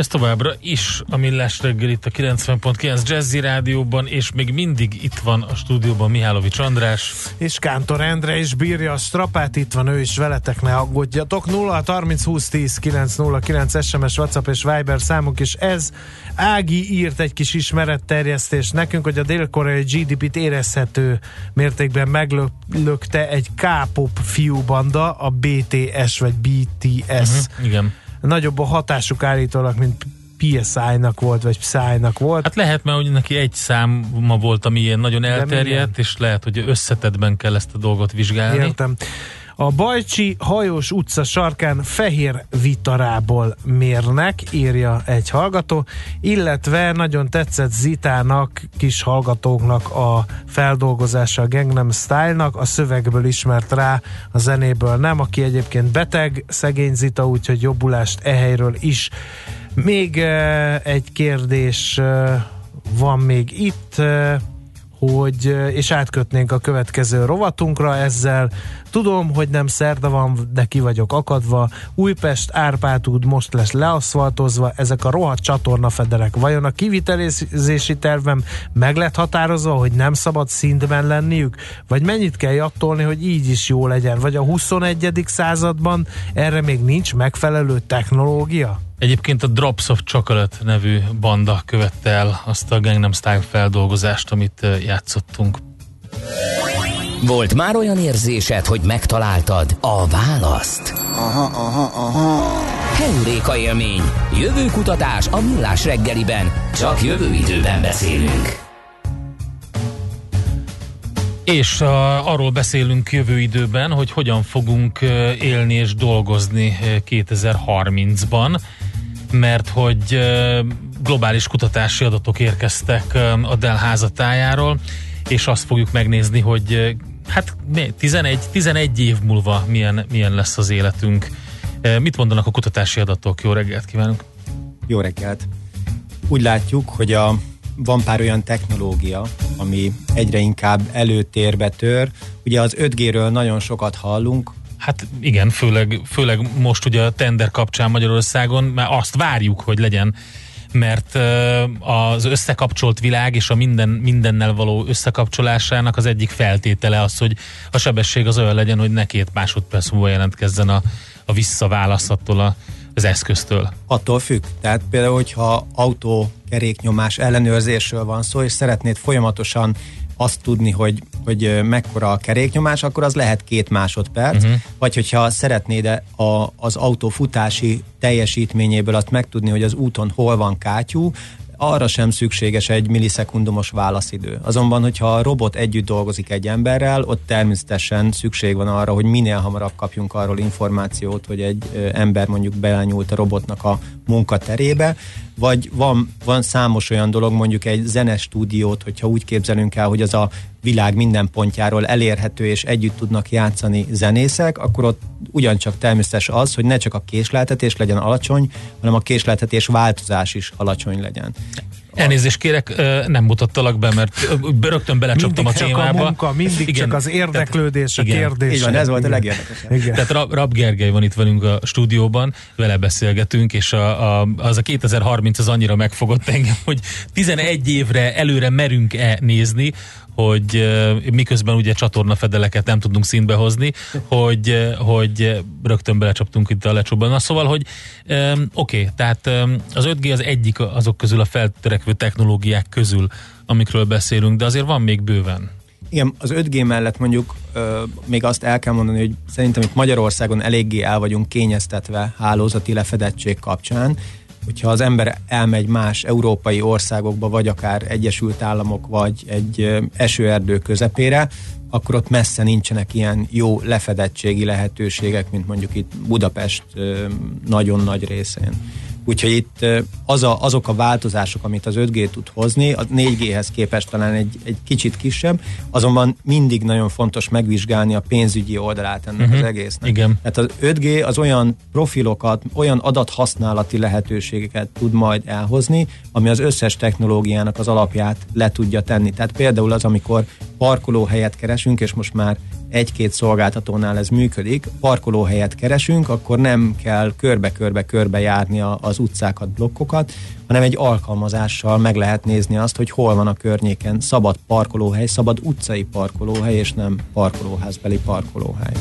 Ez továbbra is a Millás reggel itt a 90.9 Jazzy Rádióban, és még mindig itt van a stúdióban Mihálovics András. És Kántor Endre is bírja a strapát, itt van ő is veletek, ne aggódjatok. 0 30 20 10 909 SMS, WhatsApp és Viber számunk, és ez Ági írt egy kis ismeretterjesztést nekünk, hogy a dél-koreai GDP-t érezhető mértékben meglökte egy K-pop fiúbanda, a BTS vagy BTS. Uh-huh, igen nagyobb a hatásuk állítólag, mint PSI-nak volt, vagy Psy-nak volt. Hát lehet, mert hogy neki egy száma volt, ami ilyen nagyon elterjedt, és lehet, hogy összetetben kell ezt a dolgot vizsgálni. Értem. A Bajcsi hajós utca sarkán fehér vitarából mérnek, írja egy hallgató, illetve nagyon tetszett Zitának, kis hallgatóknak a feldolgozása a Gangnam Style-nak, a szövegből ismert rá, a zenéből nem, aki egyébként beteg, szegény Zita, úgyhogy jobbulást ehelyről is. Még uh, egy kérdés uh, van még itt, uh, hogy, és átkötnénk a következő rovatunkra ezzel. Tudom, hogy nem szerda van, de ki vagyok akadva. Újpest Árpád út most lesz leaszfaltozva, ezek a rohadt csatornafederek. Vajon a kivitelezési tervem meg lett határozva, hogy nem szabad szintben lenniük? Vagy mennyit kell jattolni, hogy így is jó legyen? Vagy a 21. században erre még nincs megfelelő technológia? Egyébként a Drops of Chocolate nevű banda követte el azt a Gangnam Style feldolgozást, amit játszottunk. Volt már olyan érzésed, hogy megtaláltad a választ? Aha, aha, aha. Heuréka élmény. Jövőkutatás a millás reggeliben. Csak jövő időben beszélünk. És a, arról beszélünk jövő időben, hogy hogyan fogunk élni és dolgozni 2030-ban mert hogy globális kutatási adatok érkeztek a Dell házatájáról, és azt fogjuk megnézni, hogy hát 11, 11 év múlva milyen, milyen lesz az életünk. Mit mondanak a kutatási adatok? Jó reggelt kívánunk! Jó reggelt! Úgy látjuk, hogy a, van pár olyan technológia, ami egyre inkább előtérbe tör. Ugye az 5G-ről nagyon sokat hallunk, Hát igen, főleg, főleg most ugye a tender kapcsán Magyarországon, mert azt várjuk, hogy legyen mert az összekapcsolt világ és a minden, mindennel való összekapcsolásának az egyik feltétele az, hogy a sebesség az olyan legyen, hogy ne két másodperc múlva jelentkezzen a, a visszaválasz attól a, az eszköztől. Attól függ. Tehát például, hogyha autó keréknyomás ellenőrzésről van szó, és szeretnéd folyamatosan azt tudni, hogy, hogy mekkora a keréknyomás, akkor az lehet két másodperc, uh-huh. vagy hogyha szeretnéd a, az autó futási teljesítményéből azt megtudni, hogy az úton hol van kátyú, arra sem szükséges egy millisekundumos válaszidő. Azonban, hogyha a robot együtt dolgozik egy emberrel, ott természetesen szükség van arra, hogy minél hamarabb kapjunk arról információt, hogy egy ember mondjuk belenyúlt a robotnak a munkaterébe, vagy van, van számos olyan dolog, mondjuk egy zenestúdiót, hogyha úgy képzelünk el, hogy az a világ minden pontjáról elérhető és együtt tudnak játszani zenészek, akkor ott ugyancsak természetes az, hogy ne csak a késleltetés legyen alacsony, hanem a késleltetés változás is alacsony legyen. Elnézést kérek, nem mutattalak be, mert rögtön belecsaptam mindig a témába. Csak a munka, mindig igen. csak az érdeklődés, Tehát, a kérdés. Igen, ez volt a legérdekesebb. Igen. Tehát Rab, Rab Gergely van itt velünk a stúdióban, vele beszélgetünk, és a, a, az a 2030 az annyira megfogott engem, hogy 11 évre előre merünk-e nézni, hogy miközben ugye csatornafedeleket nem tudunk színbe hozni, hogy, hogy rögtön belecsaptunk itt a lecsóban. Na szóval, hogy oké, okay, tehát az 5G az egyik azok közül a feltörekvő technológiák közül, amikről beszélünk, de azért van még bőven. Igen, az 5G mellett mondjuk ö, még azt el kell mondani, hogy szerintem itt Magyarországon eléggé el vagyunk kényeztetve hálózati lefedettség kapcsán, hogyha az ember elmegy más európai országokba, vagy akár Egyesült Államok, vagy egy esőerdő közepére, akkor ott messze nincsenek ilyen jó lefedettségi lehetőségek, mint mondjuk itt Budapest nagyon nagy részén. Úgyhogy itt az a, azok a változások, amit az 5G tud hozni, a 4G-hez képest talán egy, egy kicsit kisebb, azonban mindig nagyon fontos megvizsgálni a pénzügyi oldalát ennek uh-huh. az egésznek. Igen. Tehát az 5G az olyan profilokat, olyan adathasználati lehetőségeket tud majd elhozni, ami az összes technológiának az alapját le tudja tenni. Tehát például az, amikor parkolóhelyet keresünk, és most már egy-két szolgáltatónál ez működik, parkolóhelyet keresünk, akkor nem kell körbe-körbe-körbe járni az utcákat, blokkokat, hanem egy alkalmazással meg lehet nézni azt, hogy hol van a környéken szabad parkolóhely, szabad utcai parkolóhely, és nem parkolóházbeli parkolóhely.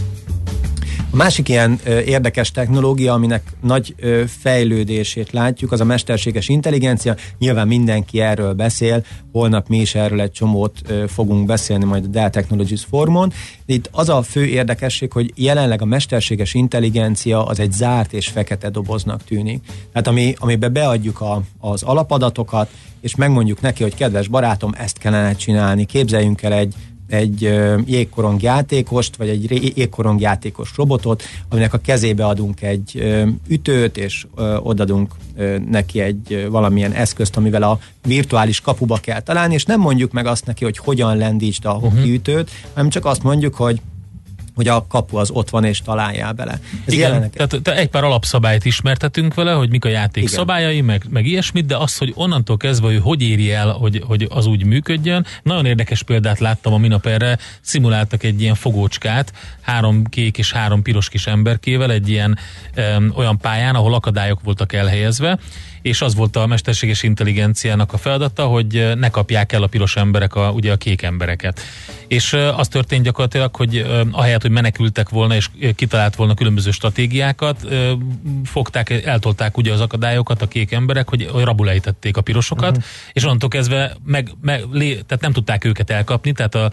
A másik ilyen érdekes technológia, aminek nagy ö, fejlődését látjuk, az a mesterséges intelligencia. Nyilván mindenki erről beszél, holnap mi is erről egy csomót fogunk beszélni majd a Dell Technologies Formon. Itt az a fő érdekesség, hogy jelenleg a mesterséges intelligencia az egy zárt és fekete doboznak tűnik. Tehát ami, amiben beadjuk a, az alapadatokat, és megmondjuk neki, hogy kedves barátom, ezt kellene csinálni, képzeljünk el egy egy jégkorong játékost, vagy egy jégkorong játékos robotot, aminek a kezébe adunk egy ütőt, és odadunk neki egy valamilyen eszközt, amivel a virtuális kapuba kell találni, és nem mondjuk meg azt neki, hogy hogyan lendítsd a uh-huh. ütőt, hanem csak azt mondjuk, hogy hogy a kapu az ott van és találjál bele. Ez Igen, jelenek... tehát te egy pár alapszabályt ismertetünk vele, hogy mik a játék Igen. szabályai, meg, meg ilyesmit, de az, hogy onnantól kezdve, hogy hogy éri el, hogy, hogy az úgy működjön. Nagyon érdekes példát láttam a minap erre, szimuláltak egy ilyen fogócskát, három kék és három piros kis emberkével egy ilyen öm, olyan pályán, ahol akadályok voltak elhelyezve, és az volt a mesterséges intelligenciának a feladata, hogy ne kapják el a piros emberek a, ugye a kék embereket. És az történt gyakorlatilag, hogy ahelyett, hogy menekültek volna és kitalált volna különböző stratégiákat, fogták, eltolták ugye az akadályokat a kék emberek, hogy, hogy rabulejtették a pirosokat, uh-huh. és onnantól kezdve meg, meg, lé, tehát nem tudták őket elkapni, tehát a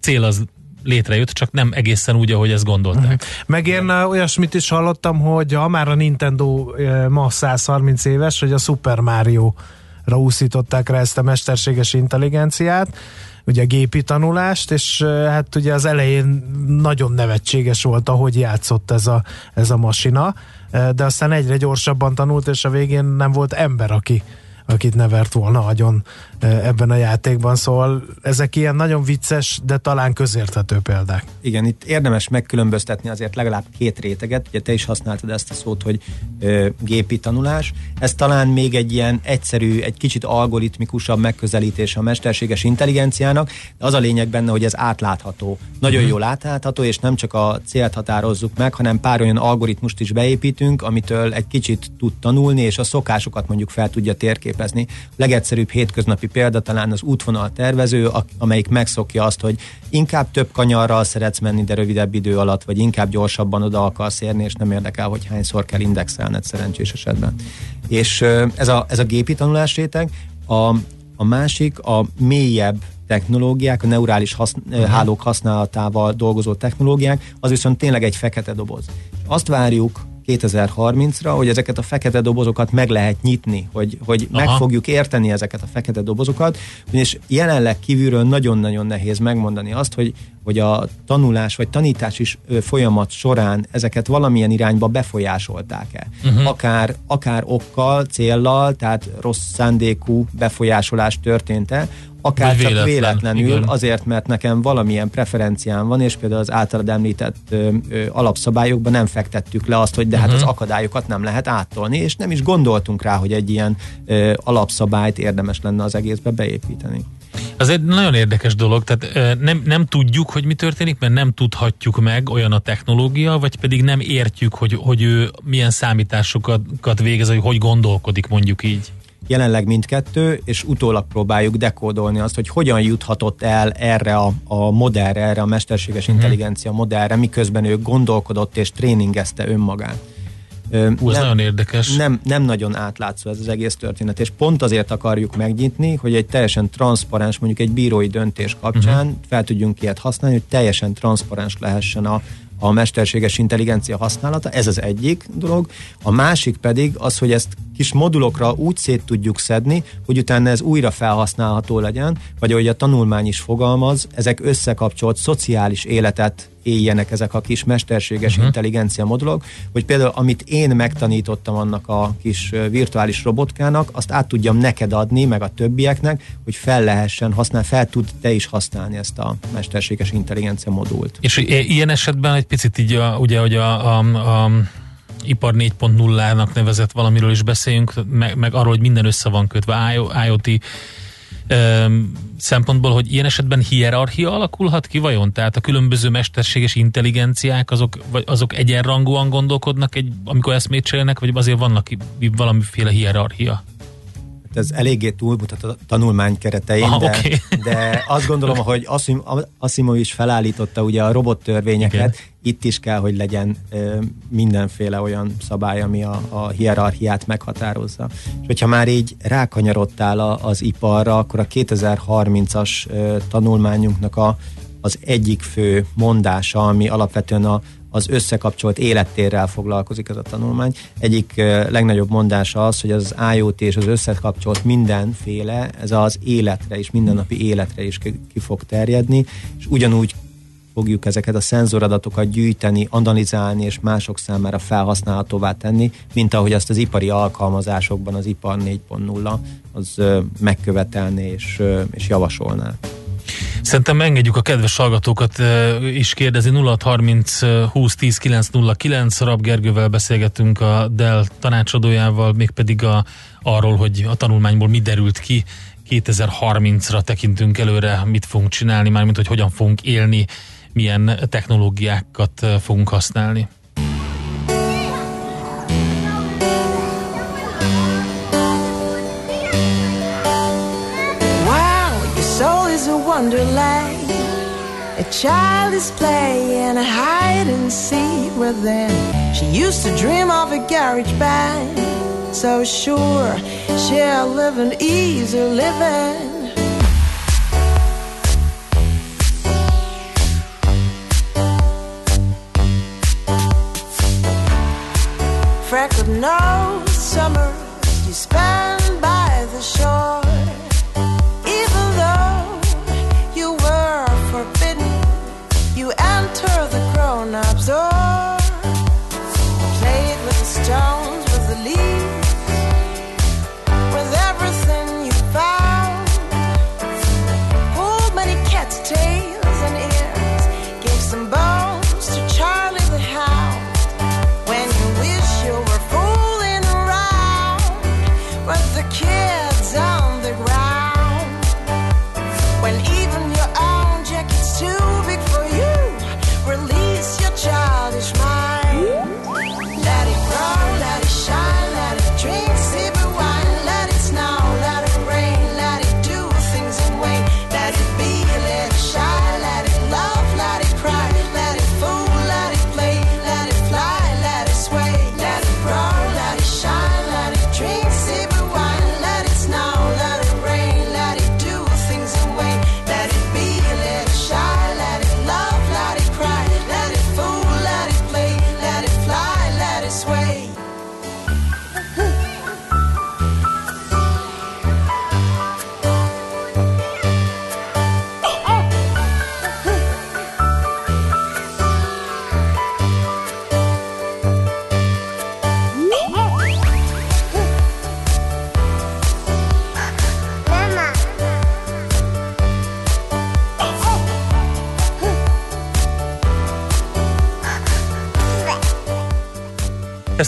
cél az létrejött, csak nem egészen úgy, ahogy ezt gondolták. Meg én olyasmit is hallottam, hogy ha már a Nintendo ma 130 éves, hogy a Super Mario ra úszították rá ezt a mesterséges intelligenciát, ugye a gépi tanulást, és hát ugye az elején nagyon nevetséges volt, ahogy játszott ez a, ez a masina, de aztán egyre gyorsabban tanult, és a végén nem volt ember, aki akit ne vert volna agyon ebben a játékban, szóval ezek ilyen nagyon vicces, de talán közérthető példák. Igen, itt érdemes megkülönböztetni azért legalább két réteget, ugye te is használtad ezt a szót, hogy ö, gépi tanulás, ez talán még egy ilyen egyszerű, egy kicsit algoritmikusabb megközelítés a mesterséges intelligenciának, de az a lényeg benne, hogy ez átlátható, nagyon uh-huh. jól átlátható, és nem csak a célt határozzuk meg, hanem pár olyan algoritmust is beépítünk, amitől egy kicsit tud tanulni, és a szokásokat mondjuk fel tudja térképezni. Legegyszerűbb hétköznapi példa talán az útvonal tervező, amelyik megszokja azt, hogy inkább több kanyarral szeretsz menni, de rövidebb idő alatt, vagy inkább gyorsabban oda akarsz érni, és nem érdekel, hogy hányszor kell indexelned szerencsés esetben. És ez a, ez a gépi tanulás réteg. A, a másik, a mélyebb technológiák, a neurális haszn- uh-huh. hálók használatával dolgozó technológiák, az viszont tényleg egy fekete doboz. Azt várjuk 2030-ra, hogy ezeket a fekete dobozokat meg lehet nyitni, hogy, hogy meg fogjuk érteni ezeket a fekete dobozokat, és jelenleg kívülről nagyon-nagyon nehéz megmondani azt, hogy, hogy a tanulás vagy tanítás is folyamat során ezeket valamilyen irányba befolyásolták-e. Uh-huh. Akár, akár okkal, céllal, tehát rossz szándékú befolyásolás történt-e, akár csak véletlen, véletlenül, igen. azért, mert nekem valamilyen preferenciám van, és például az általad említett ö, ö, alapszabályokban nem fektettük le azt, hogy de hát uh-huh. az akadályokat nem lehet áttolni, és nem is gondoltunk rá, hogy egy ilyen ö, alapszabályt érdemes lenne az egészbe beépíteni. Az egy nagyon érdekes dolog, tehát nem, nem tudjuk, hogy mi történik, mert nem tudhatjuk meg olyan a technológia, vagy pedig nem értjük, hogy, hogy ő milyen számításokat végez, hogy hogy gondolkodik mondjuk így. Jelenleg mindkettő, és utólag próbáljuk dekódolni azt, hogy hogyan juthatott el erre a, a modellre, erre a mesterséges uh-huh. intelligencia modellre, miközben ő gondolkodott és tréningezte önmagát. Ú, ez nem, nagyon érdekes. Nem, nem nagyon átlátszó ez az egész történet, és pont azért akarjuk megnyitni, hogy egy teljesen transzparens, mondjuk egy bírói döntés kapcsán uh-huh. fel tudjunk ilyet használni, hogy teljesen transzparens lehessen a, a mesterséges intelligencia használata, ez az egyik dolog. A másik pedig az, hogy ezt kis modulokra úgy szét tudjuk szedni, hogy utána ez újra felhasználható legyen, vagy ahogy a tanulmány is fogalmaz, ezek összekapcsolt szociális életet éljenek ezek a kis mesterséges uh-huh. intelligencia modulok, hogy például amit én megtanítottam annak a kis virtuális robotkának, azt át tudjam neked adni, meg a többieknek, hogy fel lehessen használni, fel tud te is használni ezt a mesterséges intelligencia modult. És ilyen esetben egy picit így, a, ugye, hogy a, a, a ipar 4.0-nak nevezett valamiről is beszéljünk, meg, meg arról, hogy minden össze van kötve, IoT szempontból, hogy ilyen esetben hierarchia alakulhat ki vajon? Tehát a különböző mesterséges intelligenciák azok, vagy azok egyenrangúan gondolkodnak, egy, amikor eszmét cserélnek, vagy azért vannak valamiféle hierarchia? Ez eléggé túlmutat a tanulmány keretein, Aha, de, okay. de azt gondolom, hogy Asimov is felállította ugye a robottörvényeket, Igen. itt is kell, hogy legyen ö, mindenféle olyan szabály, ami a, a hierarchiát meghatározza. És hogyha már így rákanyarodtál a, az iparra, akkor a 2030-as ö, tanulmányunknak a, az egyik fő mondása, ami alapvetően a az összekapcsolt élettérrel foglalkozik ez a tanulmány. Egyik legnagyobb mondása az, hogy az IoT és az összekapcsolt mindenféle, ez az életre is, mindennapi életre is ki fog terjedni, és ugyanúgy fogjuk ezeket a szenzoradatokat gyűjteni, analizálni és mások számára felhasználhatóvá tenni, mint ahogy azt az ipari alkalmazásokban az ipar 4.0 az megkövetelné és, és javasolná. Szerintem engedjük a kedves hallgatókat is kérdezni. 0630 20 10 909 Rab Gergővel beszélgetünk a Dell tanácsadójával, mégpedig a, arról, hogy a tanulmányból mi derült ki. 2030-ra tekintünk előre, mit fogunk csinálni, mármint hogy hogyan fogunk élni, milyen technológiákat fogunk használni. Wonderland. A child is playing a hide and seek within. She used to dream of a garage band. So sure, she'll live an easy living. Freckled nose, summer you spend by the shore.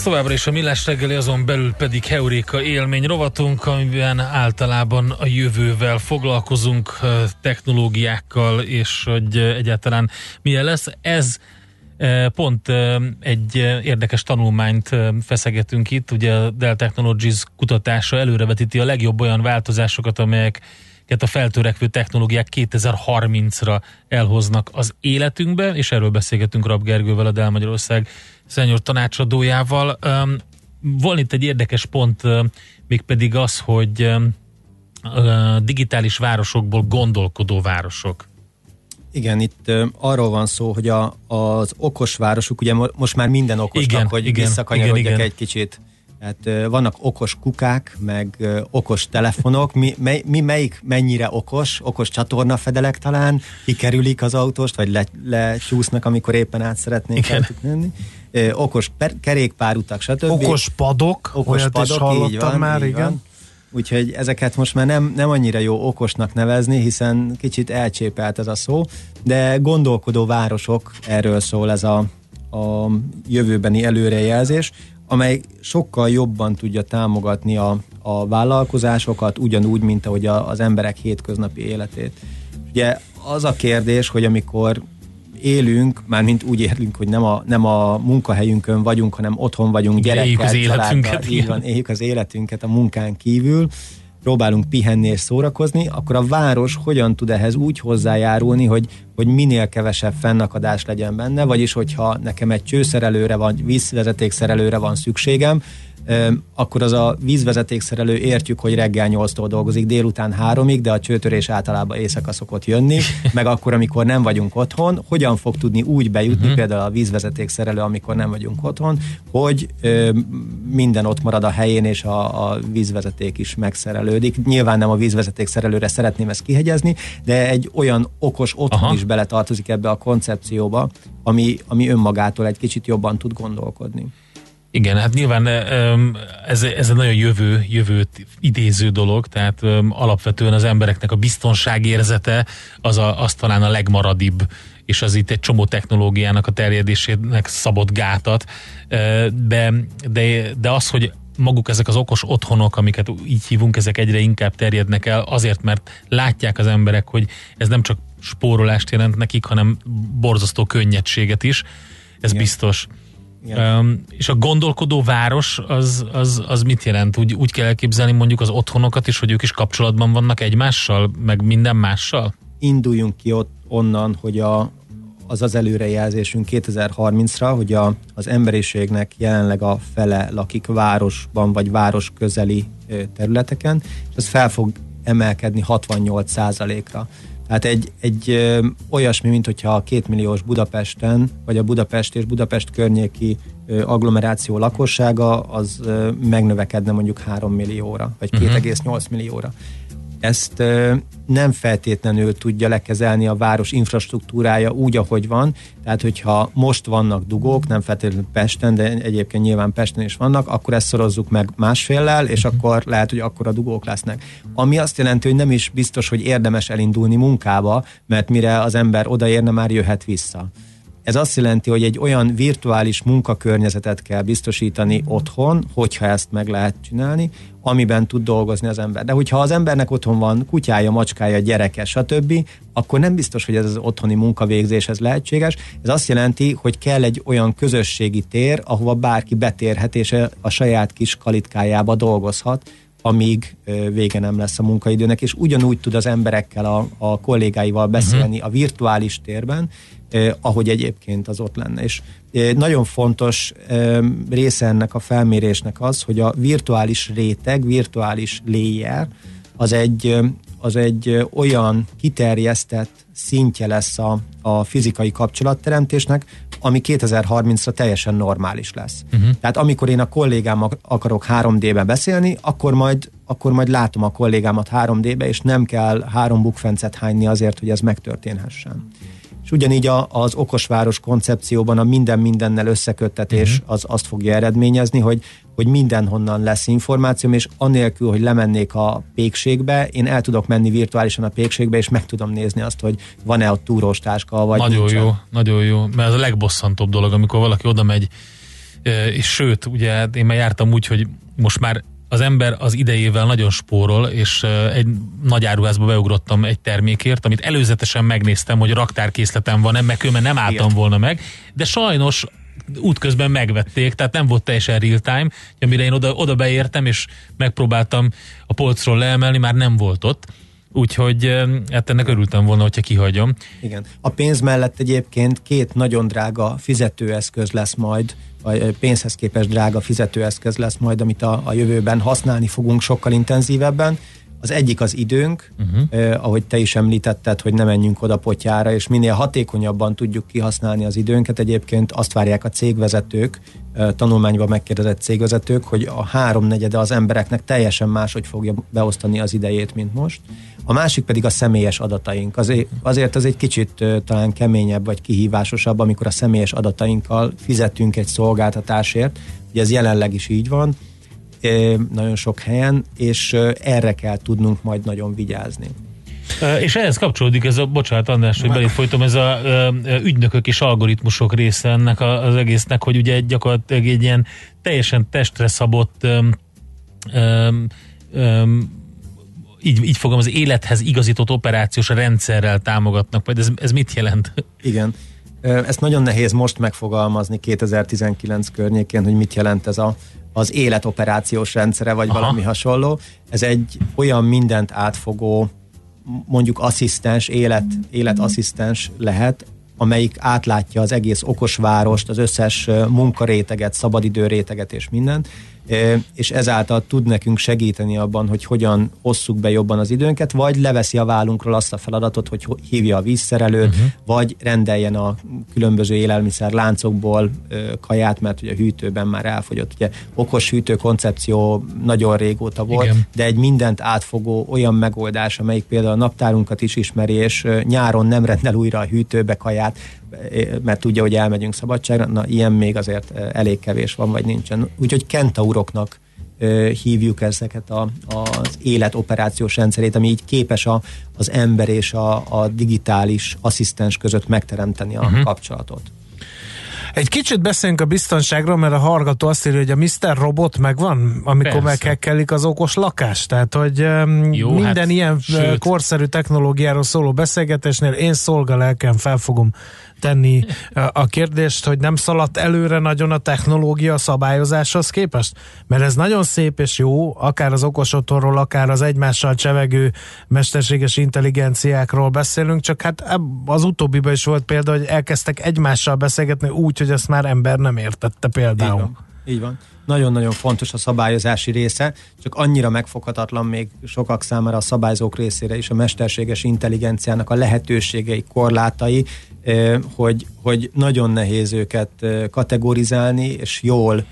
Ez továbbra is a Millás reggeli, azon belül pedig Heuréka élmény rovatunk, amiben általában a jövővel foglalkozunk, technológiákkal, és hogy egyáltalán milyen lesz. Ez pont egy érdekes tanulmányt feszegetünk itt, ugye a Dell Technologies kutatása előrevetíti a legjobb olyan változásokat, amelyek a feltörekvő technológiák 2030-ra elhoznak az életünkbe, és erről beszélgetünk Rab Gergővel, a Dell Magyarország szenyor tanácsadójával. Van itt egy érdekes pont, mégpedig az, hogy digitális városokból gondolkodó városok. Igen, itt ö, arról van szó, hogy a, az okos városok, ugye mo- most már minden okosnak, Igen, hogy igen, visszakanyarodjak igen, igen. egy kicsit Tehát vannak okos kukák, meg okos telefonok. Mi, mely, mi melyik mennyire okos? Okos csatorna fedelek talán, kikerülik az autóst, vagy le, lecsúsznak, amikor éppen át szeretnénk menni. Okos per, kerékpárutak, stb. Okos padok, okos olyat padok, is hallottam van, már, igen. Van. Úgyhogy ezeket most már nem, nem annyira jó okosnak nevezni, hiszen kicsit elcsépelt ez a szó, de gondolkodó városok, erről szól ez a, a jövőbeni előrejelzés, amely sokkal jobban tudja támogatni a, a vállalkozásokat, ugyanúgy, mint ahogy a, az emberek hétköznapi életét. Ugye az a kérdés, hogy amikor élünk, már mint úgy élünk, hogy nem a, nem a munkahelyünkön vagyunk, hanem otthon vagyunk gyerekkel, éljük az életünket, így van, éljük az életünket a munkán kívül, próbálunk pihenni és szórakozni, akkor a város hogyan tud ehhez úgy hozzájárulni, hogy, hogy minél kevesebb fennakadás legyen benne, vagyis hogyha nekem egy csőszerelőre vagy vízvezetékszerelőre van szükségem, akkor az a vízvezetékszerelő értjük, hogy reggel 8-tól dolgozik, délután 3-ig, de a csőtörés általában éjszaka szokott jönni, meg akkor, amikor nem vagyunk otthon, hogyan fog tudni úgy bejutni, uh-huh. például a vízvezetékszerelő, amikor nem vagyunk otthon, hogy ö, minden ott marad a helyén, és a, a vízvezeték is megszerelődik. Nyilván nem a vízvezetékszerelőre szeretném ezt kihegyezni, de egy olyan okos otthon Aha. is beletartozik ebbe a koncepcióba, ami, ami önmagától egy kicsit jobban tud gondolkodni. Igen, hát nyilván ez, ez egy nagyon jövő, jövőt idéző dolog, tehát alapvetően az embereknek a biztonságérzete az, a, az talán a legmaradibb és az itt egy csomó technológiának a terjedésének szabott gátat, de, de, de az, hogy maguk ezek az okos otthonok, amiket így hívunk, ezek egyre inkább terjednek el, azért, mert látják az emberek, hogy ez nem csak spórolást jelent nekik, hanem borzasztó könnyedséget is, ez Igen. biztos. Um, és a gondolkodó város az, az, az mit jelent? Úgy, úgy kell elképzelni mondjuk az otthonokat is, hogy ők is kapcsolatban vannak egymással, meg minden mással? Induljunk ki ott onnan, hogy a, az az előrejelzésünk 2030-ra, hogy a, az emberiségnek jelenleg a fele lakik városban, vagy város közeli területeken, és ez fel fog emelkedni 68 ra Hát egy, egy ö, olyasmi, mint hogyha a kétmilliós Budapesten, vagy a Budapest és Budapest környéki ö, agglomeráció lakossága, az ö, megnövekedne mondjuk 3 millióra, vagy 2,8 uh-huh. millióra ezt nem feltétlenül tudja lekezelni a város infrastruktúrája úgy, ahogy van. Tehát, hogyha most vannak dugók, nem feltétlenül Pesten, de egyébként nyilván Pesten is vannak, akkor ezt szorozzuk meg másféllel, és akkor lehet, hogy akkor a dugók lesznek. Ami azt jelenti, hogy nem is biztos, hogy érdemes elindulni munkába, mert mire az ember odaérne, már jöhet vissza. Ez azt jelenti, hogy egy olyan virtuális munkakörnyezetet kell biztosítani otthon, hogyha ezt meg lehet csinálni, amiben tud dolgozni az ember. De hogyha az embernek otthon van kutyája, macskája, gyereke, stb., akkor nem biztos, hogy ez az otthoni munkavégzés ez lehetséges. Ez azt jelenti, hogy kell egy olyan közösségi tér, ahova bárki betérhet, és a saját kis kalitkájába dolgozhat, amíg vége nem lesz a munkaidőnek, és ugyanúgy tud az emberekkel, a, a kollégáival beszélni uh-huh. a virtuális térben, eh, ahogy egyébként az ott lenne. És eh, nagyon fontos eh, része ennek a felmérésnek az, hogy a virtuális réteg, virtuális layer, az egy, az egy olyan kiterjesztett szintje lesz a, a fizikai kapcsolatteremtésnek, ami 2030-ra teljesen normális lesz. Uh-huh. Tehát amikor én a kollégámmal akarok 3D-be beszélni, akkor majd, akkor majd látom a kollégámat 3D-be, és nem kell három bukfencet hányni azért, hogy ez megtörténhessen. És ugyanígy a, az okosváros koncepcióban a minden mindennel összeköttetés uh-huh. az azt fogja eredményezni, hogy hogy mindenhonnan lesz információm, és anélkül, hogy lemennék a pékségbe, én el tudok menni virtuálisan a pékségbe, és meg tudom nézni azt, hogy van-e ott túrós táska, vagy Nagyon nincsen. jó, nagyon jó, mert ez a legbosszantóbb dolog, amikor valaki oda megy, és sőt, ugye én már jártam úgy, hogy most már az ember az idejével nagyon spórol, és egy nagy áruházba beugrottam egy termékért, amit előzetesen megnéztem, hogy raktárkészletem van-e, mert nem álltam Igen. volna meg, de sajnos útközben megvették, tehát nem volt teljesen real time, amire én oda, oda beértem, és megpróbáltam a polcról leemelni, már nem volt ott. Úgyhogy hát ennek örültem volna, hogyha kihagyom. Igen. A pénz mellett egyébként két nagyon drága fizetőeszköz lesz majd, vagy pénzhez képest drága fizetőeszköz lesz majd, amit a, a jövőben használni fogunk sokkal intenzívebben. Az egyik az időnk, uh-huh. eh, ahogy te is említetted, hogy ne menjünk oda potyára, és minél hatékonyabban tudjuk kihasználni az időnket. Egyébként azt várják a cégvezetők tanulmányban megkérdezett cégvezetők, hogy a háromnegyede az embereknek teljesen máshogy fogja beosztani az idejét, mint most. A másik pedig a személyes adataink. Azért, az egy kicsit talán keményebb vagy kihívásosabb, amikor a személyes adatainkkal fizetünk egy szolgáltatásért. Ugye ez jelenleg is így van, nagyon sok helyen, és erre kell tudnunk majd nagyon vigyázni. És ehhez kapcsolódik ez a, bocsánat András, hogy belét folytom, ez a ügynökök és algoritmusok része ennek az egésznek, hogy ugye gyakorlatilag egy ilyen teljesen testre szabott um, um, így, így fogom, az élethez igazított operációs rendszerrel támogatnak, vagy ez, ez mit jelent? Igen. Ezt nagyon nehéz most megfogalmazni 2019 környékén, hogy mit jelent ez a, az életoperációs rendszere, vagy Aha. valami hasonló. Ez egy olyan mindent átfogó mondjuk asszisztens, élet, életasszisztens lehet, amelyik átlátja az egész okos várost, az összes munkaréteget, szabadidő réteget és mindent, és ezáltal tud nekünk segíteni abban, hogy hogyan osszuk be jobban az időnket, vagy leveszi a vállunkról azt a feladatot, hogy hívja a vízszerelőt, uh-huh. vagy rendeljen a különböző élelmiszer láncokból kaját, mert ugye a hűtőben már elfogyott. Ugye okos hűtő koncepció nagyon régóta volt, Igen. de egy mindent átfogó olyan megoldás, amelyik például a naptárunkat is ismeri, és nyáron nem rendel újra a hűtőbe kaját, mert tudja, hogy elmegyünk szabadságra, na ilyen még azért elég kevés van, vagy nincsen. Úgyhogy kentauroknak hívjuk ezeket a, az életoperációs rendszerét, ami így képes a, az ember és a, a digitális asszisztens között megteremteni a uh-huh. kapcsolatot. Egy kicsit beszéljünk a biztonságról, mert a hallgató azt írja, hogy a Mr. Robot megvan, amikor meghekkelik az okos lakást. Tehát, hogy Jó, minden hát, ilyen sőt. korszerű technológiáról szóló beszélgetésnél én szolgalelken fel fogom tenni a kérdést, hogy nem szaladt előre nagyon a technológia szabályozáshoz képest? Mert ez nagyon szép és jó, akár az okos otthonról, akár az egymással csevegő mesterséges intelligenciákról beszélünk, csak hát az utóbbiban is volt példa, hogy elkezdtek egymással beszélgetni úgy, hogy ezt már ember nem értette például. Így van. Nagyon-nagyon fontos a szabályozási része, csak annyira megfoghatatlan még sokak számára a szabályzók részére is a mesterséges intelligenciának a lehetőségei, korlátai, hogy, hogy nagyon nehéz őket kategorizálni, és jól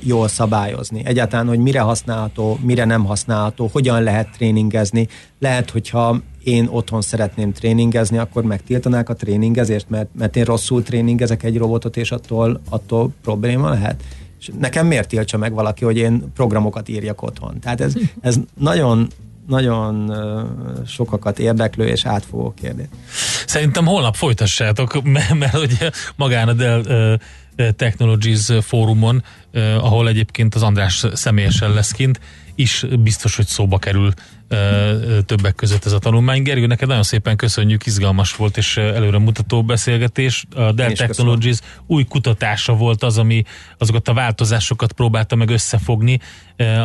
jól szabályozni. Egyáltalán, hogy mire használható, mire nem használható, hogyan lehet tréningezni. Lehet, hogyha én otthon szeretném tréningezni, akkor megtiltanák a tréningezést, mert, mert én rosszul tréningezek egy robotot, és attól, attól probléma lehet. És nekem miért tiltsa meg valaki, hogy én programokat írjak otthon? Tehát ez, ez nagyon nagyon sokakat érdeklő és átfogó kérdés. Szerintem holnap folytassátok, mert, mert ugye magán a Dell Technologies fórumon, ahol egyébként az András személyesen lesz kint, is biztos, hogy szóba kerül többek között ez a tanulmány. Gergő, neked nagyon szépen köszönjük, izgalmas volt és előre mutató beszélgetés. A Dell Technologies köszönöm. új kutatása volt az, ami azokat a változásokat próbálta meg összefogni,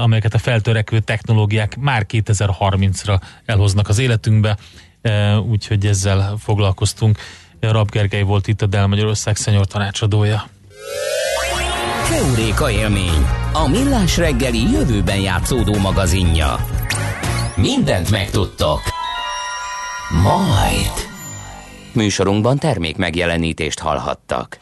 amelyeket a feltörekvő technológiák már 2030-ra elhoznak az életünkbe, úgyhogy ezzel foglalkoztunk. Rab Gergely volt itt a Dell Magyarország szenyor tanácsadója. Keuréka élmény, a millás reggeli jövőben játszódó magazinja. Mindent megtudtok. Majd. Műsorunkban termék megjelenítést hallhattak.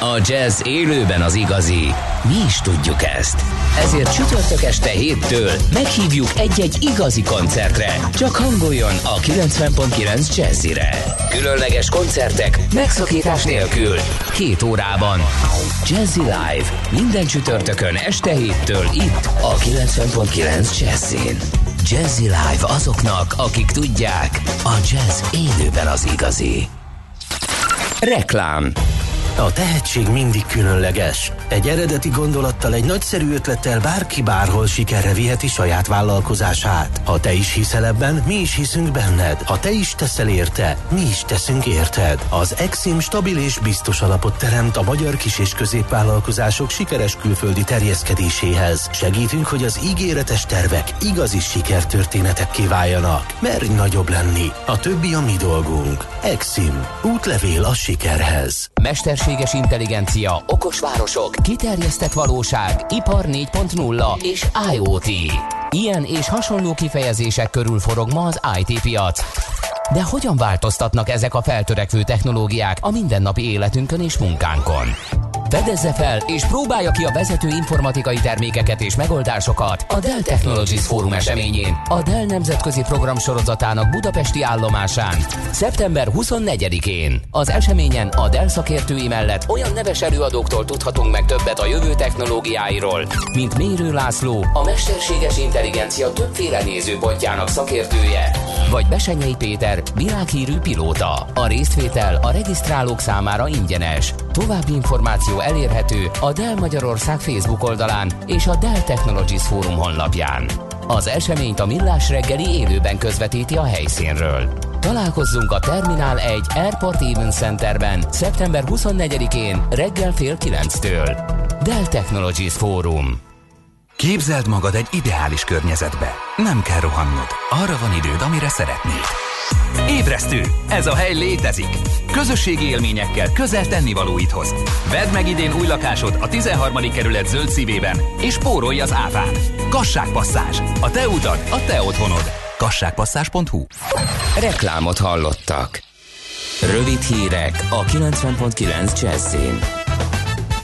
A jazz élőben az igazi. Mi is tudjuk ezt. Ezért csütörtök este héttől meghívjuk egy-egy igazi koncertre. Csak hangoljon a 90.9 Jazzire. Különleges koncertek megszakítás nélkül. Két órában. Jazzy Live. Minden csütörtökön este héttől itt a 90.9 Jazzin. Jazzy Live azoknak, akik tudják, a jazz élőben az igazi. Reklám a tehetség mindig különleges. Egy eredeti gondolattal, egy nagyszerű ötlettel bárki bárhol sikerre viheti saját vállalkozását. Ha te is hiszel ebben, mi is hiszünk benned. Ha te is teszel érte, mi is teszünk érted. Az Exim stabil és biztos alapot teremt a magyar kis- és középvállalkozások sikeres külföldi terjeszkedéséhez. Segítünk, hogy az ígéretes tervek igazi sikertörténetek kiváljanak. Merj nagyobb lenni. A többi a mi dolgunk. Exim. Útlevél a sikerhez. Mester mesterséges intelligencia, okos városok, kiterjesztett valóság, ipar 4.0 és IoT. Ilyen és hasonló kifejezések körül forog ma az IT piac. De hogyan változtatnak ezek a feltörekvő technológiák a mindennapi életünkön és munkánkon? Fedezze fel és próbálja ki a vezető informatikai termékeket és megoldásokat a Dell Technologies Fórum eseményén, a Dell Nemzetközi Program sorozatának budapesti állomásán, szeptember 24-én. Az eseményen a Dell szakértői mellett olyan neves előadóktól tudhatunk meg többet a jövő technológiáiról, mint Mérő László, a mesterséges intelligencia többféle nézőpontjának szakértője, vagy Besenyei Péter, világhírű pilóta. A résztvétel a regisztrálók számára ingyenes. További információ elérhető a Dell Magyarország Facebook oldalán és a Dell Technologies Fórum honlapján. Az eseményt a Millás reggeli élőben közvetíti a helyszínről. Találkozzunk a Terminál 1 Airport Event Centerben szeptember 24-én reggel fél 9-től. Dell Technologies Fórum. Képzeld magad egy ideális környezetbe. Nem kell rohannod. Arra van időd, amire szeretnéd. Ébresztő! Ez a hely létezik! Közösségi élményekkel közel tennivalóidhoz. Vedd meg idén új lakásod a 13. kerület zöld szívében, és spórolj az áfán. Kasságpasszás. A te utad, a te otthonod. Kasságpasszás.hu Reklámot hallottak. Rövid hírek a 90.9 Jazzin.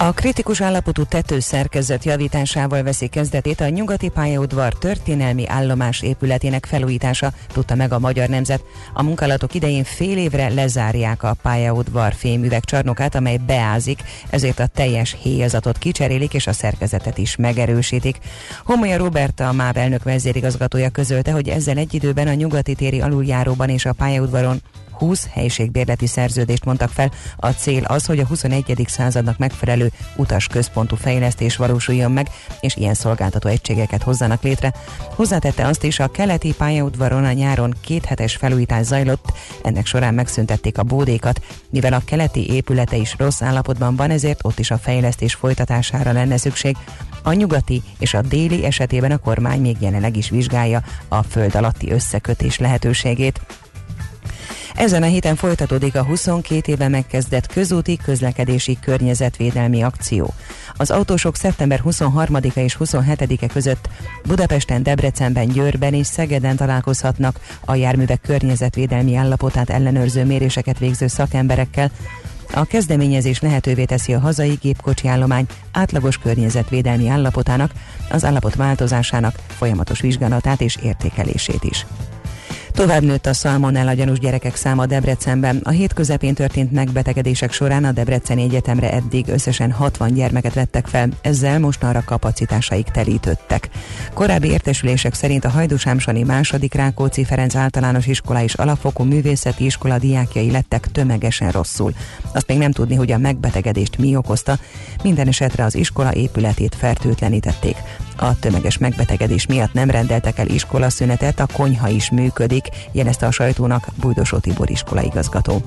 A kritikus állapotú tetőszerkezet javításával veszi kezdetét a nyugati pályaudvar történelmi állomás épületének felújítása, tudta meg a Magyar Nemzet. A munkálatok idején fél évre lezárják a pályaudvar fémüveg csarnokát, amely beázik, ezért a teljes héjazatot kicserélik és a szerkezetet is megerősítik. Homolya Roberta, a MÁV elnök vezérigazgatója közölte, hogy ezzel egy időben a nyugati téri aluljáróban és a pályaudvaron 20 helyiségbérleti szerződést mondtak fel. A cél az, hogy a 21. századnak megfelelő utasközpontú fejlesztés valósuljon meg, és ilyen szolgáltató egységeket hozzanak létre. Hozzátette azt is, a keleti pályaudvaron a nyáron kéthetes felújítás zajlott, ennek során megszüntették a bódékat, mivel a keleti épülete is rossz állapotban van, ezért ott is a fejlesztés folytatására lenne szükség. A nyugati és a déli esetében a kormány még jelenleg is vizsgálja a föld alatti összekötés lehetőségét. Ezen a héten folytatódik a 22 éve megkezdett közúti közlekedési környezetvédelmi akció. Az autósok szeptember 23-a és 27-e között Budapesten, Debrecenben, Győrben és Szegeden találkozhatnak a járművek környezetvédelmi állapotát ellenőrző méréseket végző szakemberekkel, a kezdeményezés lehetővé teszi a hazai gépkocsi állomány átlagos környezetvédelmi állapotának, az állapot változásának folyamatos vizsgálatát és értékelését is. Tovább nőtt a szalmonella gyanús gyerekek száma Debrecenben. A hét közepén történt megbetegedések során a Debreceni Egyetemre eddig összesen 60 gyermeket vettek fel, ezzel mostanra kapacitásaik telítődtek. Korábbi értesülések szerint a Hajdúsámsani második Rákóczi Ferenc általános iskola és alapfokú művészeti iskola diákjai lettek tömegesen rosszul. Azt még nem tudni, hogy a megbetegedést mi okozta, minden esetre az iskola épületét fertőtlenítették. A tömeges megbetegedés miatt nem rendeltek el iskolaszünetet, a konyha is működik, jelezte a sajtónak Bújdosó Tibor iskolaigazgató.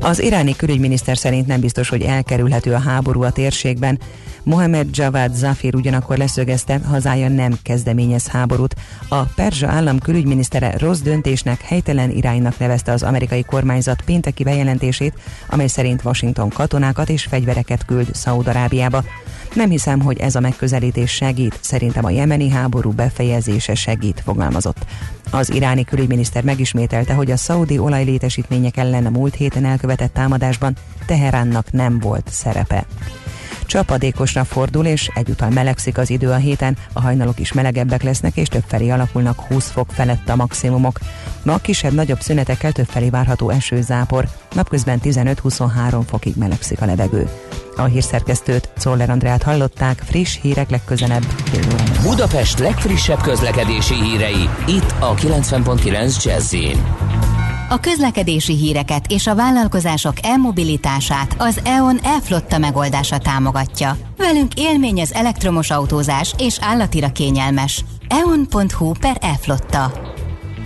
Az iráni külügyminiszter szerint nem biztos, hogy elkerülhető a háború a térségben. Mohamed Javad Zafir ugyanakkor leszögezte, hazája nem kezdeményez háborút. A perzsa állam külügyminisztere rossz döntésnek, helytelen iránynak nevezte az amerikai kormányzat pénteki bejelentését, amely szerint Washington katonákat és fegyvereket küld Szaúd-Arábiába. Nem hiszem, hogy ez a megközelítés segít, szerintem a jemeni háború befejezése segít, fogalmazott. Az iráni külügyminiszter megismételte, hogy a szaudi olajlétesítmények ellen a múlt héten elkövetett támadásban Teheránnak nem volt szerepe. Csapadékosra fordul, és egyúttal melegszik az idő a héten, a hajnalok is melegebbek lesznek, és többfelé alakulnak 20 fok felett a maximumok. Ma kisebb-nagyobb szünetekkel többfelé várható esőzápor, napközben 15-23 fokig melegszik a levegő. A hírszerkesztőt, Czoller Andrát hallották, friss hírek legközelebb. Budapest legfrissebb közlekedési hírei, itt a 90.9 jazz a közlekedési híreket és a vállalkozások e-mobilitását az EON e-flotta megoldása támogatja. Velünk élmény az elektromos autózás és állatira kényelmes. eon.hu per e-flotta.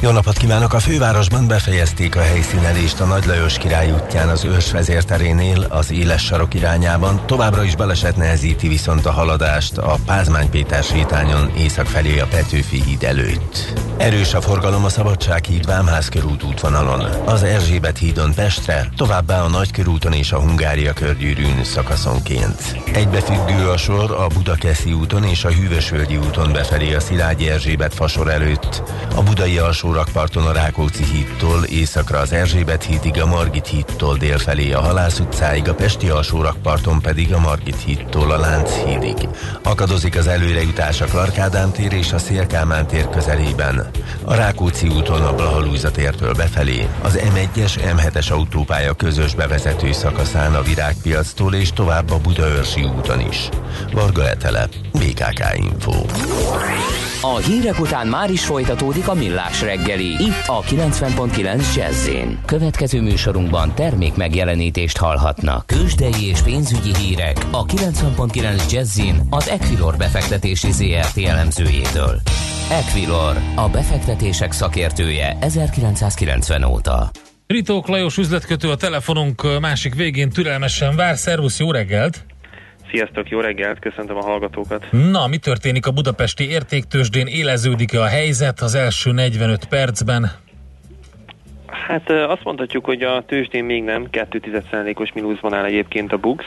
Jó napot kívánok! A fővárosban befejezték a helyszínelést a Nagy Lajos király útján az ős vezérterénél az éles sarok irányában. Továbbra is baleset nehezíti viszont a haladást a Pázmány Péter sétányon észak felé a Petőfi híd előtt. Erős a forgalom a Szabadság híd Vámház körút útvonalon, az Erzsébet hídon Pestre, továbbá a Nagykörúton és a Hungária körgyűrűn szakaszonként. Egybefüggő a sor a Budakeszi úton és a Hűvösvölgyi úton befelé a Szilágyi Erzsébet fasor előtt, a Budai alsó alsórakparton a Rákóczi hídtól, északra az Erzsébet hídig, a Margit hídtól délfelé a Halász utcáig, a Pesti alsórakparton pedig a Margit hídtól a Lánc hídig. Akadozik az előrejutás a Klarkádám tér és a Szélkámán tér közelében. A Rákóczi úton a Blahalújza tértől befelé, az M1-es, M7-es autópálya közös bevezető szakaszán a Virágpiactól és tovább a Budaörsi úton is. Varga Etele, BKK Info. A hírek után már is folytatódik a millás reggeli. Itt a 90.9 jazz Következő műsorunkban termék megjelenítést hallhatnak. Kősdei és pénzügyi hírek a 90.9 jazz az Equilor befektetési ZRT elemzőjétől. Equilor, a befektetések szakértője 1990 óta. Ritók Lajos üzletkötő a telefonunk másik végén türelmesen vár. Szervusz, jó reggelt! Sziasztok, jó reggelt, köszöntöm a hallgatókat. Na, mi történik a budapesti értéktősdén? Éleződik-e a helyzet az első 45 percben? Hát azt mondhatjuk, hogy a tőzsdén még nem, 2,1%-os mínuszban áll egyébként a BUX.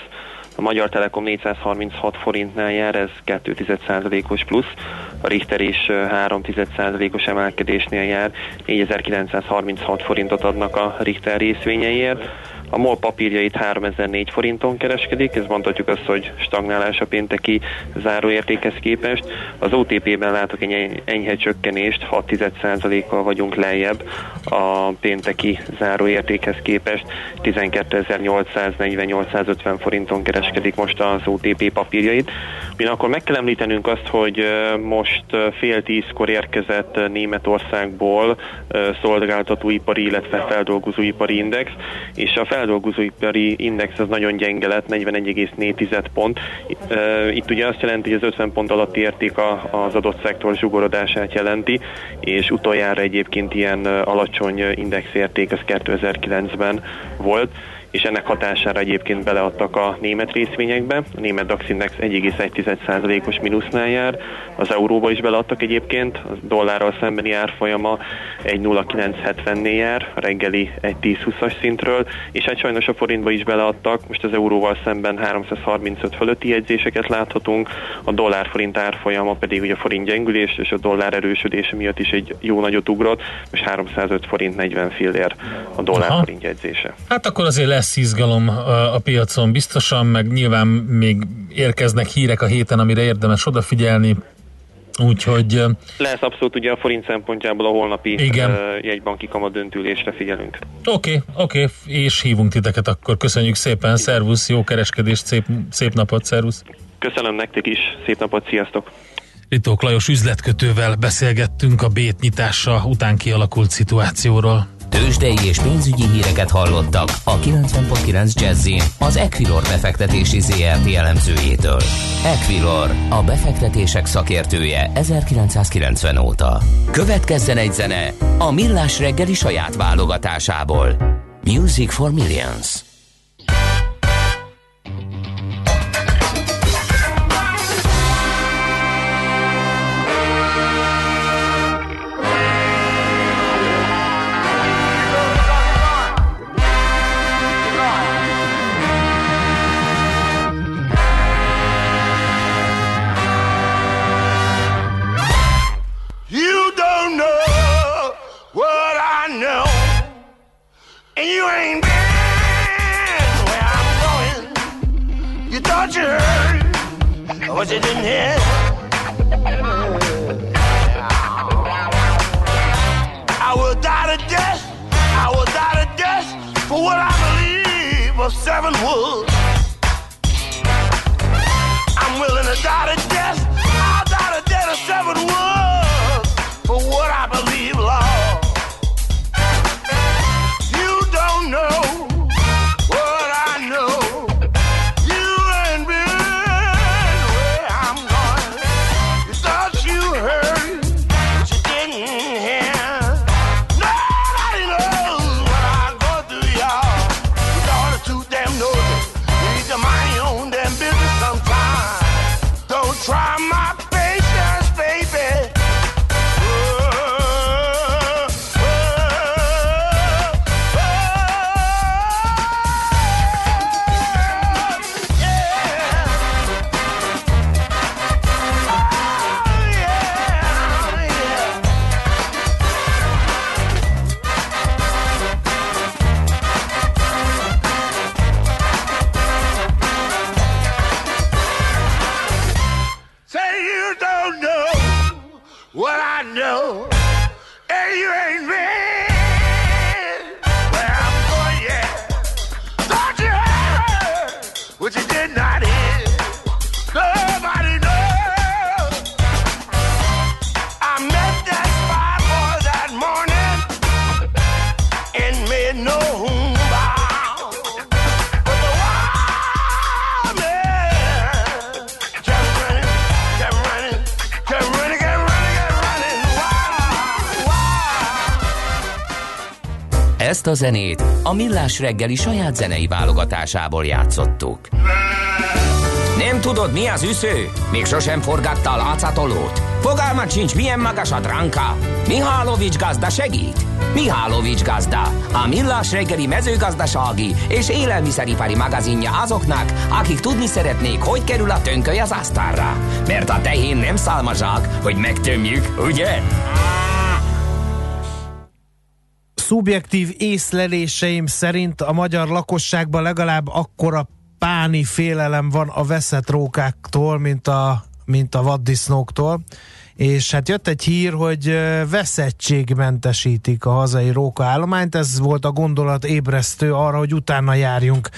A Magyar Telekom 436 forintnál jár, ez 2,1%-os plusz. A Richter is 3,1%-os emelkedésnél jár, 4936 forintot adnak a Richter részvényeiért. A MOL papírjait 3004 forinton kereskedik, ez mondhatjuk azt, hogy stagnálás a pénteki záróértékhez képest. Az OTP-ben látok egy enyhe csökkenést, 6,1%-kal vagyunk lejjebb a pénteki záróértékhez képest. 12.840-850 forinton kereskedik most az OTP papírjait. akkor meg kell említenünk azt, hogy most fél tízkor érkezett Németországból szolgáltatóipari, illetve feldolgozóipari index, és a feldolgozóipari index az nagyon gyenge lett, 41,4 pont. Itt ugye azt jelenti, hogy az 50 pont alatti érték az adott szektor zsugorodását jelenti, és utoljára egyébként ilyen alacsony indexérték az 2009-ben volt és ennek hatására egyébként beleadtak a német részvényekbe. A német DAX Index 1,1%-os mínusznál jár, az euróba is beleadtak egyébként, a dollárral szembeni árfolyama 1,0970-nél jár, a reggeli 1,1020-as szintről, és hát sajnos a forintba is beleadtak, most az euróval szemben 335 fölötti jegyzéseket láthatunk, a dollár-forint árfolyama pedig ugye a forint gyengülés és a dollár erősödése miatt is egy jó nagyot ugrott, most 305 forint 40 fillér a dollár-forint jegyzése. Hát akkor azért lesz izgalom a piacon biztosan, meg nyilván még érkeznek hírek a héten, amire érdemes odafigyelni. Úgyhogy... Lesz abszolút ugye a forint szempontjából a holnapi igen. jegybanki kamat döntülésre figyelünk. Oké, okay, oké, okay, és hívunk titeket akkor. Köszönjük szépen, szervusz, jó kereskedést, szép, szép napot, szervusz. Köszönöm nektek is, szép napot, sziasztok. Ritók Lajos üzletkötővel beszélgettünk a bét nyitása után kialakult szituációról. Tőzsdei és pénzügyi híreket hallottak a 90.9 jazz az Equilor befektetési ZRT elemzőjétől. Equilor, a befektetések szakértője 1990 óta. Következzen egy zene a Millás reggeli saját válogatásából. Music for Millions. don't know what I know, and you ain't been where I'm going. You thought you heard what you didn't hear. I will die to death. I will die to death for what I believe of seven wolves. I'm willing to die to You don't know what I know, and you ain't ready. Ezt a zenét a Millás reggeli saját zenei válogatásából játszottuk. Nem tudod, mi az üsző? Még sosem forgatta a látszatolót? Fogalmat sincs, milyen magas a dránka? Mihálovics gazda segít? Mihálovics gazda, a millás reggeli mezőgazdasági és élelmiszeripari magazinja azoknak, akik tudni szeretnék, hogy kerül a tönköly az asztalra. Mert a tehén nem szálmazsák, hogy megtömjük, ugye? Szubjektív észleléseim szerint a magyar lakosságban legalább akkora páni félelem van a veszett rókáktól, mint a, mint a vaddisznóktól. És hát jött egy hír, hogy veszettségmentesítik a hazai rókaállományt. Ez volt a gondolat ébresztő arra, hogy utána járjunk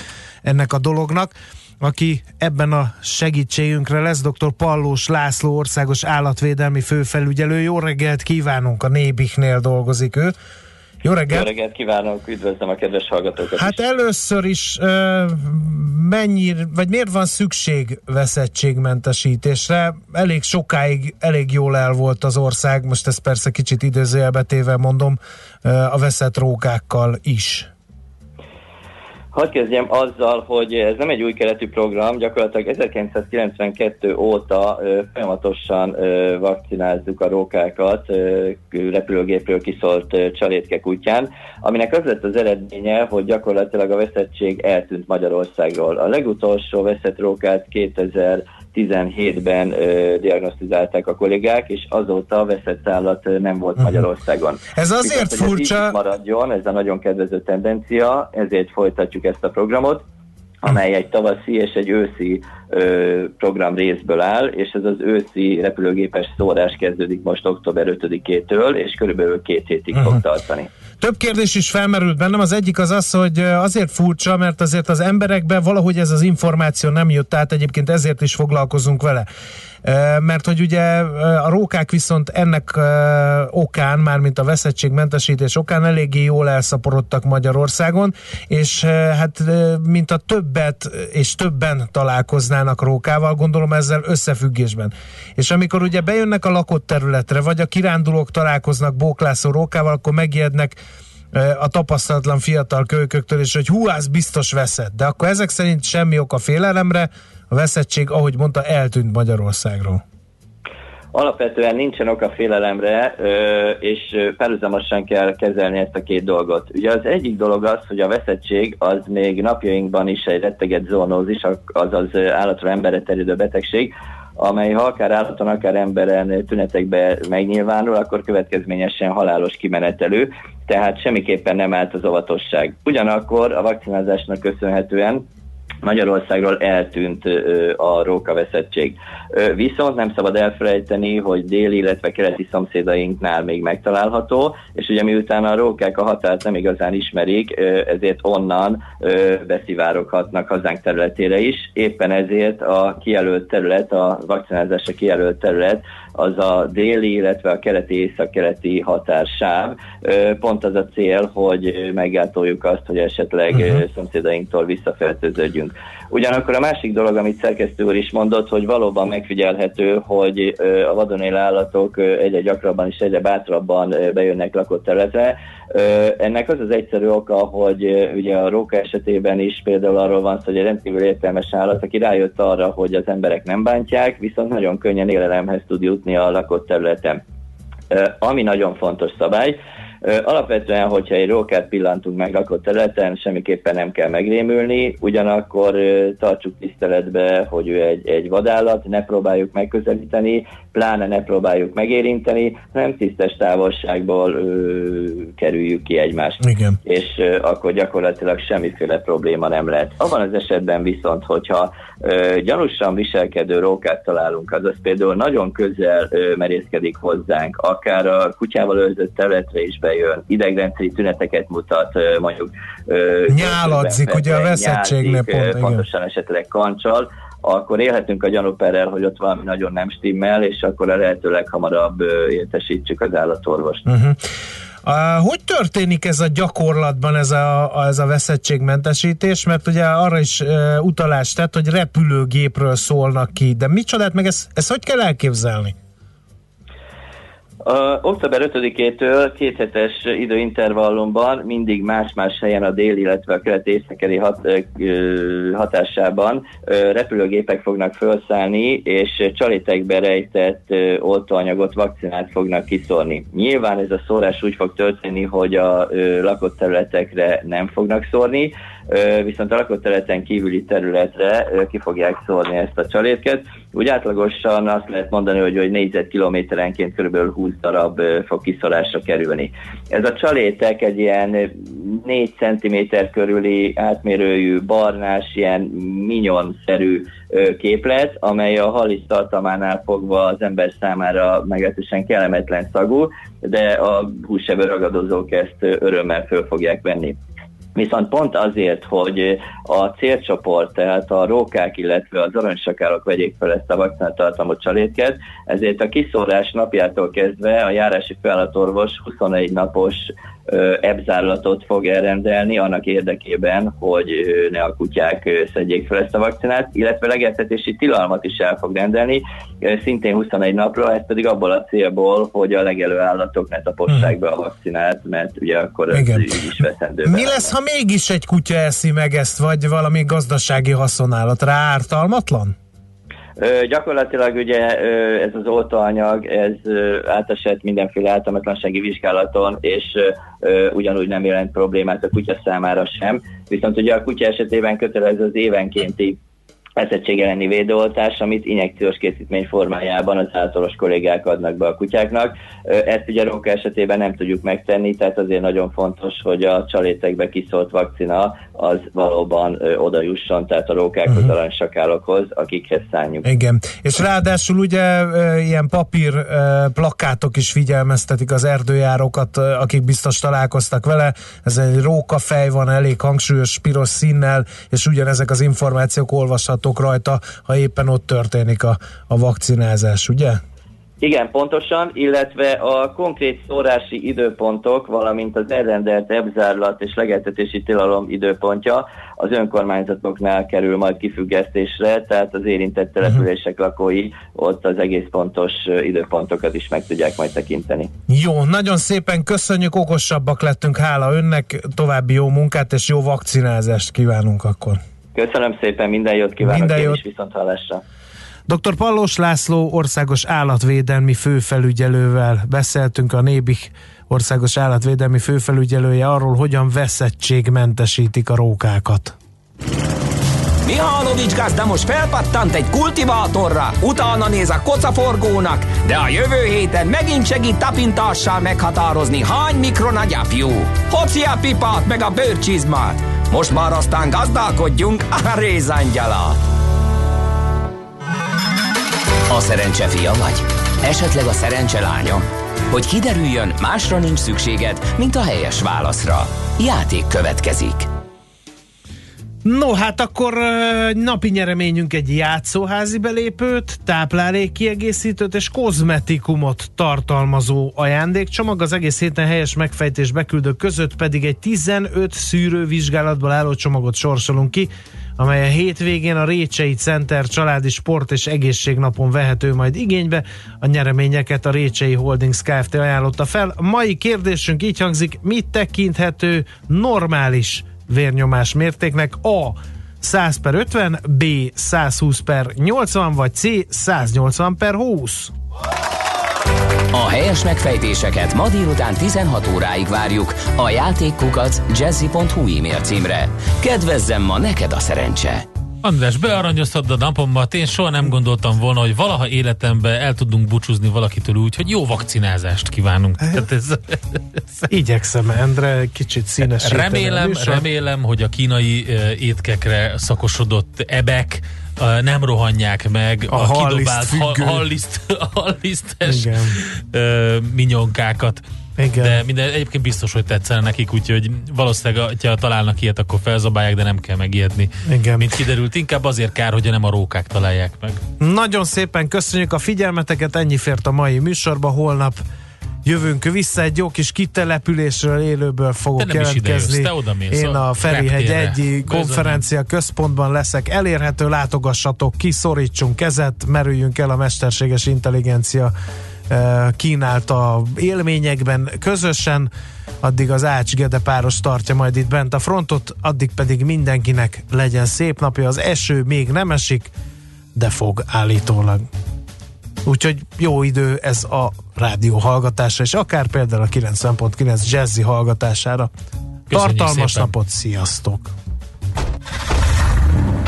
ennek a dolognak. Aki ebben a segítségünkre lesz, dr. Pallós László, országos állatvédelmi főfelügyelő. Jó reggelt kívánunk, a Nébiknél dolgozik ő. Jó reggelt! Jó reggelt kívánok, üdvözlöm a kedves hallgatókat Hát is. először is uh, mennyi, vagy miért van szükség veszettségmentesítésre? Elég sokáig, elég jól el volt az ország, most ezt persze kicsit időzőjelbetéve mondom, a veszett rókákkal is. Hadd kezdjem azzal, hogy ez nem egy új keretű program, gyakorlatilag 1992 óta ö, folyamatosan vakcinázzuk a rókákat ö, repülőgépről kiszólt ö, csalétke kutyán, aminek az lett az eredménye, hogy gyakorlatilag a veszettség eltűnt Magyarországról. A legutolsó veszett rókát 2000 17-ben ö, diagnosztizálták a kollégák, és azóta a veszett állat nem volt Magyarországon. Ez azért Viszont, furcsa- Ez maradjon, ez a nagyon kedvező tendencia, ezért folytatjuk ezt a programot amely egy tavaszi és egy őszi ö, program részből áll, és ez az őszi repülőgépes szórás kezdődik most október 5-től, és körülbelül két hétig Mhm. fog tartani. Több kérdés is felmerült bennem, az egyik az az, hogy azért furcsa, mert azért az emberekben valahogy ez az információ nem jött át, egyébként ezért is foglalkozunk vele. Mert hogy ugye a rókák viszont ennek okán, mármint a veszettségmentesítés okán eléggé jól elszaporodtak Magyarországon, és hát mint a többet és többen találkoznának rókával, gondolom ezzel összefüggésben. És amikor ugye bejönnek a lakott területre, vagy a kirándulók találkoznak bóklászó rókával, akkor megijednek a tapasztalatlan fiatal kölyköktől, és hogy hú, az biztos veszett. De akkor ezek szerint semmi ok a félelemre, a veszettség, ahogy mondta, eltűnt Magyarországról. Alapvetően nincsen ok a félelemre, és párhuzamosan kell kezelni ezt a két dolgot. Ugye az egyik dolog az, hogy a veszettség az még napjainkban is egy retteget zoonózis, azaz állatra emberre terjedő betegség, amely ha akár állaton, akár emberen tünetekbe megnyilvánul, akkor következményesen halálos kimenetelő, tehát semmiképpen nem állt az óvatosság. Ugyanakkor a vakcinázásnak köszönhetően Magyarországról eltűnt a rókaveszettség. Ö, Viszont nem szabad elfelejteni, hogy déli, illetve keleti szomszédainknál még megtalálható, és ugye miután a rókák a határt nem igazán ismerik, ezért onnan beszivároghatnak hazánk területére is. Éppen ezért a kijelölt terület, a vakcinázásra kijelölt terület az a déli, illetve a keleti észak-keleti határsáv. Pont az a cél, hogy meggátoljuk azt, hogy esetleg uh-huh. szomszédainktól visszafertőződjünk. Ugyanakkor a másik dolog, amit szerkesztő úr is mondott, hogy valóban megfigyelhető, hogy a vadon élő állatok egyre gyakrabban és egyre bátrabban bejönnek lakott területre. Ennek az az egyszerű oka, hogy ugye a róka esetében is például arról van szó, hogy egy rendkívül értelmes állat, aki rájött arra, hogy az emberek nem bántják, viszont nagyon könnyen élelemhez tud jutni a lakott területen. Ami nagyon fontos szabály, Alapvetően, hogyha egy rókát pillantunk meg lakott területen, semmiképpen nem kell megrémülni, ugyanakkor tartsuk tiszteletbe, hogy ő egy, egy vadállat, ne próbáljuk megközelíteni, pláne ne próbáljuk megérinteni, hanem tisztes távolságból ö, kerüljük ki egymást. Igen. És ö, akkor gyakorlatilag semmiféle probléma nem lehet. Abban az esetben viszont, hogyha ö, gyanúsan viselkedő rókát találunk, azaz például nagyon közel ö, merészkedik hozzánk, akár a kutyával őrzött területre is bejön, idegrendszeri tüneteket mutat, ö, mondjuk ö, Nyáladzik, ugye a feteg, veszettségnél nyázik, ö, pont, igen. pontosan esetleg kancsal, akkor élhetünk a gyanúperrel, hogy ott valami nagyon nem stimmel, és akkor a lehető leghamarabb értesítsük az állatorvost. Uh-huh. Uh, hogy történik ez a gyakorlatban, ez a, a, ez a veszettségmentesítés? Mert ugye arra is uh, utalást tett, hogy repülőgépről szólnak ki, de micsodát, meg ezt, ezt hogy kell elképzelni? A, október 5-től két hetes időintervallumban mindig más-más helyen a dél, illetve a kelet-északeli hat, ö, hatásában repülőgépek fognak felszállni, és csalétekbe rejtett ö, oltóanyagot, vakcinát fognak kiszórni. Nyilván ez a szórás úgy fog történni, hogy a lakott területekre nem fognak szórni, viszont a lakott területen kívüli területre ki fogják szórni ezt a csalétket. Úgy átlagosan azt lehet mondani, hogy, hogy négyzetkilométerenként kb. 20 darab fog kiszorásra kerülni. Ez a csalétek egy ilyen 4 cm körüli átmérőjű, barnás, ilyen minyon-szerű képlet, amely a halis tartalmánál fogva az ember számára meglehetősen kellemetlen szagú, de a húsevő ragadozók ezt örömmel föl fogják venni. Viszont pont azért, hogy a célcsoport, tehát a rókák, illetve az aranysakálok vegyék fel ezt a vakcinatartalmú csalétket, ezért a kiszórás napjától kezdve a járási fellatorvos 21 napos ebzárlatot fog elrendelni annak érdekében, hogy ne a kutyák szedjék fel ezt a vakcinát, illetve legeltetési tilalmat is el fog rendelni, szintén 21 napra, ez pedig abból a célból, hogy a legelő állatok ne tapossák be a vakcinát, mert ugye akkor ez Igen. így is veszendő. Mi lesz, ha mégis egy kutya eszi meg ezt, vagy valami gazdasági haszonállat? Rá ártalmatlan? Ö, gyakorlatilag ugye ö, ez az oltóanyag, ez ö, átesett mindenféle ártalmatlansági vizsgálaton, és ö, ugyanúgy nem jelent problémát a kutya számára sem. Viszont ugye a kutya esetében kötelező az évenkénti eszettség elleni védőoltás, amit injekciós készítmény formájában az általános kollégák adnak be a kutyáknak. Ezt ugye a róka esetében nem tudjuk megtenni, tehát azért nagyon fontos, hogy a csalétekbe kiszólt vakcina az valóban oda jusson, tehát a rókákhoz, Mhm. uh-huh. aranysakálokhoz, akikhez szánjuk. Igen. És ráadásul ugye ilyen papír plakátok is figyelmeztetik az erdőjárókat, akik biztos találkoztak vele. Ez egy rókafej van, elég hangsúlyos piros színnel, és ugyanezek az információk olvashatók rajta, ha éppen ott történik a, a vakcinázás, ugye? Igen, pontosan, illetve a konkrét szórási időpontok, valamint az elrendelt ebzárlat és legeltetési tilalom időpontja az önkormányzatoknál kerül majd kifüggesztésre, tehát az érintett települések lakói ott az egész pontos időpontokat is meg tudják majd tekinteni. Jó, nagyon szépen köszönjük, okosabbak lettünk, hála önnek, további jó munkát és jó vakcinázást kívánunk akkor. Köszönöm szépen, minden jót kívánok, Minden én jót. is viszont hallásra. Dr. Pallós László országos állatvédelmi főfelügyelővel beszéltünk, a Nébik országos állatvédelmi főfelügyelője arról, hogyan veszettségmentesítik a rókákat. Mihálovics gazda most felpattant egy kultivátorra, utána néz a kocaforgónak, de a jövő héten megint segít tapintással meghatározni, hány mikron a gyapjú. Hoci a pipát meg a bőrcsizmát. Most már aztán gazdálkodjunk a rézangyala. A szerencse fia vagy? Esetleg a szerencse lánya? Hogy kiderüljön, másra nincs szükséged, mint a helyes válaszra. Játék következik. No, hát akkor napi nyereményünk egy játszóházi belépőt, táplálékkiegészítőt és kozmetikumot tartalmazó ajándékcsomag. Az egész héten helyes megfejtés beküldők között pedig egy 15 szűrővizsgálatból álló csomagot sorsolunk ki, amely a hétvégén a Récsei Center családi sport és egészségnapon vehető majd igénybe. A nyereményeket a Récsei Holdings Kft. ajánlotta fel. A mai kérdésünk így hangzik, mit tekinthető normális vérnyomás mértéknek A 100 per 50, B 120 per 80, vagy C 180 per 20. A helyes megfejtéseket ma délután 16 óráig várjuk a játékkukac jazzy.hu e-mail címre. Kedvezzem ma neked a szerencse! András, bearanyoztad a napomat, én soha nem gondoltam volna, hogy valaha életemben el tudunk búcsúzni valakitől úgy, hogy jó vakcinázást kívánunk. Tehát ez, Igyekszem, Endre, kicsit színesíteni a remélem, remélem, hogy a kínai étkekre szakosodott ebek nem rohanják meg A a, halliszt kidobált halliszt, hallisztes Igen. minyonkákat. Igen. De minden, egyébként biztos, hogy tetszene nekik, úgyhogy valószínűleg, ha találnak ilyet, akkor felzabálják, de nem kell megijedni. Igen. Mint kiderült, inkább azért kár, hogy nem a rókák találják meg. Nagyon szépen köszönjük a figyelmeteket, ennyi fért a mai műsorba, holnap jövünk vissza, egy jó kis kitelepülésről, élőből fogok Te jelentkezni. idejössz, te odamész Én a Ferihegy egyi konferencia központban leszek. Elérhető, látogassatok ki, szorítsunk kezet, merüljünk el a mesterséges intelligencia kínálta élményekben közösen, addig az Ács Gede páros tartja majd itt bent a frontot, addig pedig mindenkinek legyen szép napja, az eső még nem esik, de fog állítólag. Úgyhogy jó idő ez a rádió hallgatásra, és akár például a 90.9 jazzy hallgatására. Köszönjük Tartalmas szépen. napot, sziasztok!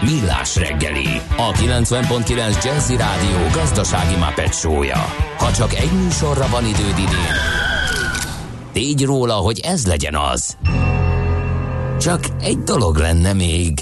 Millás reggeli, a 90.9 Jazzy Rádió gazdasági Muppet show-ja. Ha csak egy műsorra van időd idén, tégy róla, hogy ez legyen az. Csak egy dolog lenne még.